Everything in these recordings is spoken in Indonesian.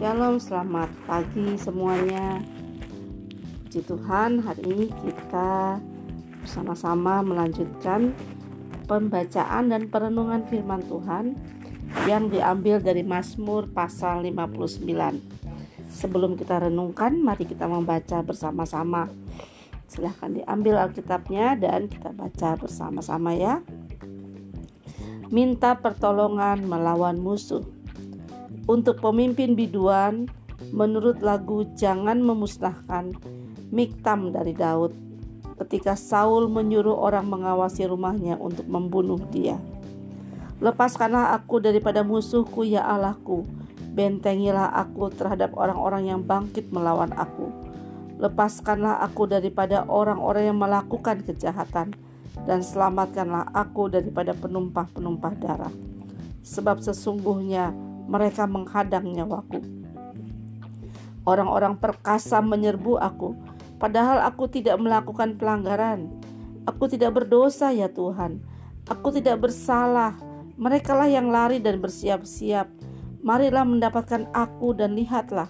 Shalom, selamat pagi semuanya. Puji Tuhan, hari ini kita bersama-sama melanjutkan pembacaan dan perenungan firman Tuhan yang diambil dari Mazmur pasal 59. Sebelum kita renungkan, mari kita membaca bersama-sama. Silahkan diambil Alkitabnya dan kita baca bersama-sama ya. Minta pertolongan melawan musuh untuk pemimpin biduan, menurut lagu Jangan Memusnahkan, Miktam dari Daud, ketika Saul menyuruh orang mengawasi rumahnya untuk membunuh dia. Lepaskanlah aku daripada musuhku ya Allahku, bentengilah aku terhadap orang-orang yang bangkit melawan aku. Lepaskanlah aku daripada orang-orang yang melakukan kejahatan, dan selamatkanlah aku daripada penumpah-penumpah darah. Sebab sesungguhnya mereka menghadang nyawaku. Orang-orang perkasa menyerbu aku, padahal aku tidak melakukan pelanggaran. Aku tidak berdosa ya Tuhan. Aku tidak bersalah. Merekalah yang lari dan bersiap-siap. Marilah mendapatkan aku dan lihatlah.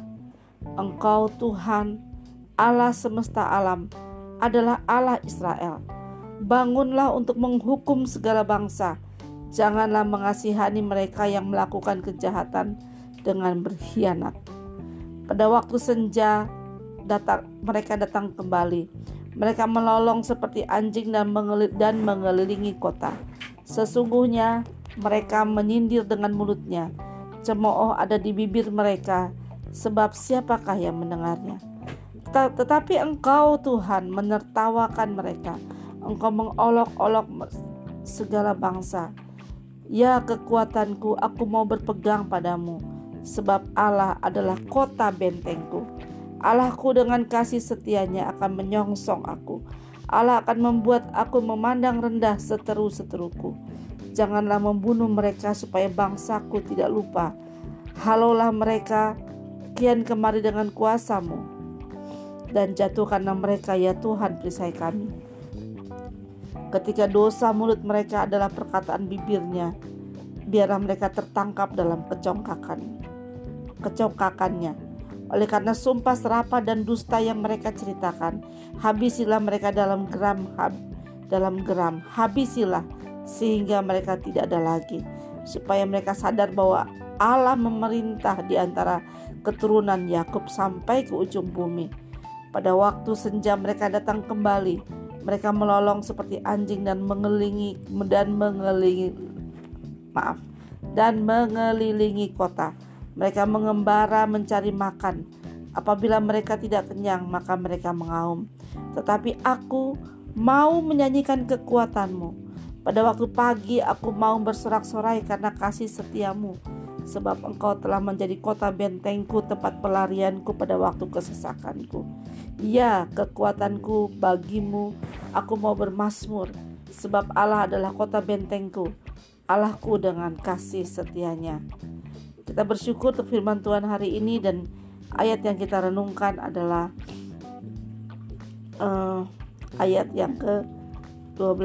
Engkau Tuhan, Allah semesta alam, adalah Allah Israel. Bangunlah untuk menghukum segala bangsa Janganlah mengasihani mereka yang melakukan kejahatan dengan berkhianat. Pada waktu senja datang mereka datang kembali. Mereka melolong seperti anjing dan, dan mengelilingi kota. Sesungguhnya mereka menyindir dengan mulutnya. Cemooh ada di bibir mereka, sebab siapakah yang mendengarnya? Tetapi engkau Tuhan menertawakan mereka. Engkau mengolok-olok segala bangsa. Ya kekuatanku, aku mau berpegang padamu, sebab Allah adalah kota bentengku. Allahku dengan kasih setianya akan menyongsong aku. Allah akan membuat aku memandang rendah seteru-seteruku. Janganlah membunuh mereka supaya bangsaku tidak lupa. Halolah mereka kian kemari dengan kuasamu. Dan jatuhkanlah mereka ya Tuhan perisai kami ketika dosa mulut mereka adalah perkataan bibirnya, biarlah mereka tertangkap dalam kecongkakan, kecongkakannya. Oleh karena sumpah serapah dan dusta yang mereka ceritakan, habisilah mereka dalam geram, hab, dalam geram, habisilah sehingga mereka tidak ada lagi, supaya mereka sadar bahwa Allah memerintah di antara keturunan Yakub sampai ke ujung bumi. Pada waktu senja mereka datang kembali, mereka melolong seperti anjing dan mengelilingi dan mengelilingi maaf dan mengelilingi kota. Mereka mengembara mencari makan. Apabila mereka tidak kenyang, maka mereka mengaum. Tetapi aku mau menyanyikan kekuatanmu. Pada waktu pagi aku mau bersorak-sorai karena kasih setiamu sebab engkau telah menjadi kota bentengku tempat pelarianku pada waktu kesesakanku. Ya, kekuatanku bagimu, aku mau bermasmur, sebab Allah adalah kota bentengku, Allahku dengan kasih setianya. Kita bersyukur untuk firman Tuhan hari ini dan ayat yang kita renungkan adalah uh, ayat yang ke-12.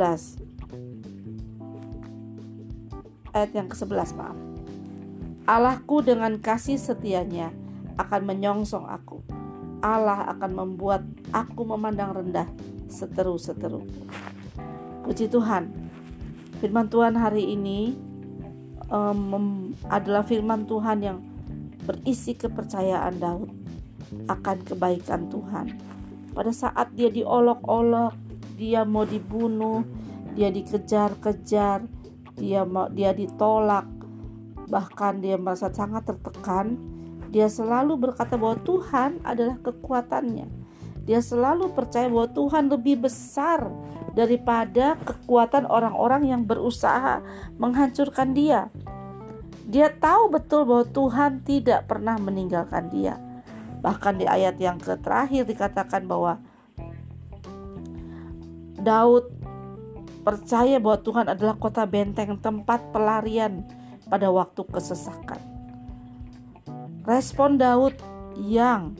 Ayat yang ke-11, maaf. Allahku dengan kasih setianya akan menyongsong aku. Allah akan membuat aku memandang rendah seteru-seteru. Puji Tuhan. Firman Tuhan hari ini um, adalah firman Tuhan yang berisi kepercayaan Daud akan kebaikan Tuhan. Pada saat dia diolok-olok, dia mau dibunuh, dia dikejar-kejar, dia mau dia ditolak, bahkan dia merasa sangat tertekan, dia selalu berkata bahwa Tuhan adalah kekuatannya. Dia selalu percaya bahwa Tuhan lebih besar daripada kekuatan orang-orang yang berusaha menghancurkan dia. Dia tahu betul bahwa Tuhan tidak pernah meninggalkan dia. Bahkan di ayat yang terakhir dikatakan bahwa Daud percaya bahwa Tuhan adalah kota benteng tempat pelarian pada waktu kesesakan. Respon Daud yang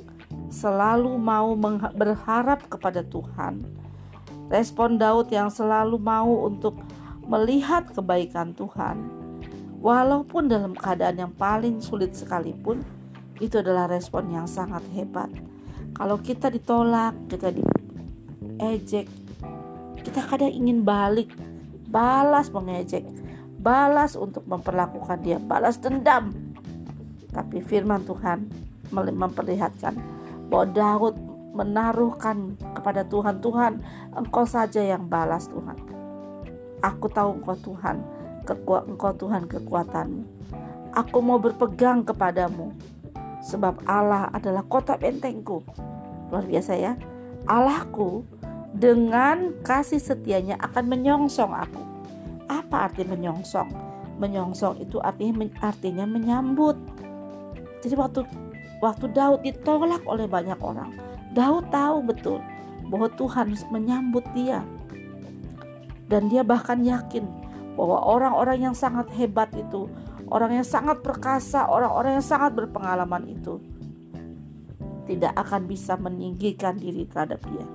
selalu mau berharap kepada Tuhan. Respon Daud yang selalu mau untuk melihat kebaikan Tuhan. Walaupun dalam keadaan yang paling sulit sekalipun, Itu adalah respon yang sangat hebat. Kalau kita ditolak, kita diejek, kita kadang ingin balik, balas mengejek, balas untuk memperlakukan dia, balas dendam. Tapi firman Tuhan memperlihatkan bahwa Daud menaruhkan kepada Tuhan, Tuhan, Engkau saja yang balas Tuhan. Aku tahu Engkau Tuhan, Engkau Tuhan kekuatanmu. Aku mau berpegang kepadamu, sebab Allah adalah kota bentengku. Luar biasa ya. Allahku dengan kasih setianya akan menyongsong aku. Apa arti menyongsong? Menyongsong itu artinya artinya menyambut. Jadi waktu waktu Daud ditolak oleh banyak orang, Daud tahu betul bahwa Tuhan menyambut dia. Dan dia bahkan yakin bahwa orang-orang yang sangat hebat itu, orang yang sangat perkasa, orang-orang yang sangat berpengalaman itu tidak akan bisa meninggikan diri terhadap dia.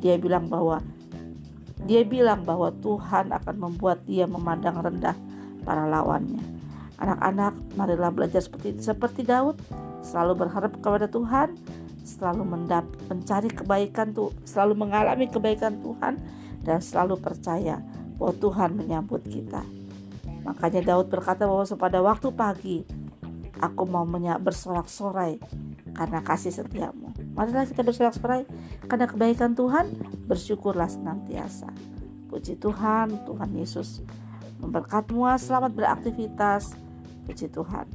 Dia bilang bahwa dia bilang bahwa Tuhan akan membuat dia memandang rendah para lawannya. Anak-anak, marilah belajar seperti seperti Daud, selalu berharap kepada Tuhan, selalu mendap mencari kebaikan tuh selalu mengalami kebaikan Tuhan dan selalu percaya bahwa Tuhan menyambut kita. Makanya Daud berkata bahwa pada waktu pagi aku mau bersorak-sorai karena kasih setiamu marilah kita bersorak-sorai karena kebaikan Tuhan bersyukurlah senantiasa. Puji Tuhan Tuhan Yesus memberkatmu. Selamat beraktivitas. Puji Tuhan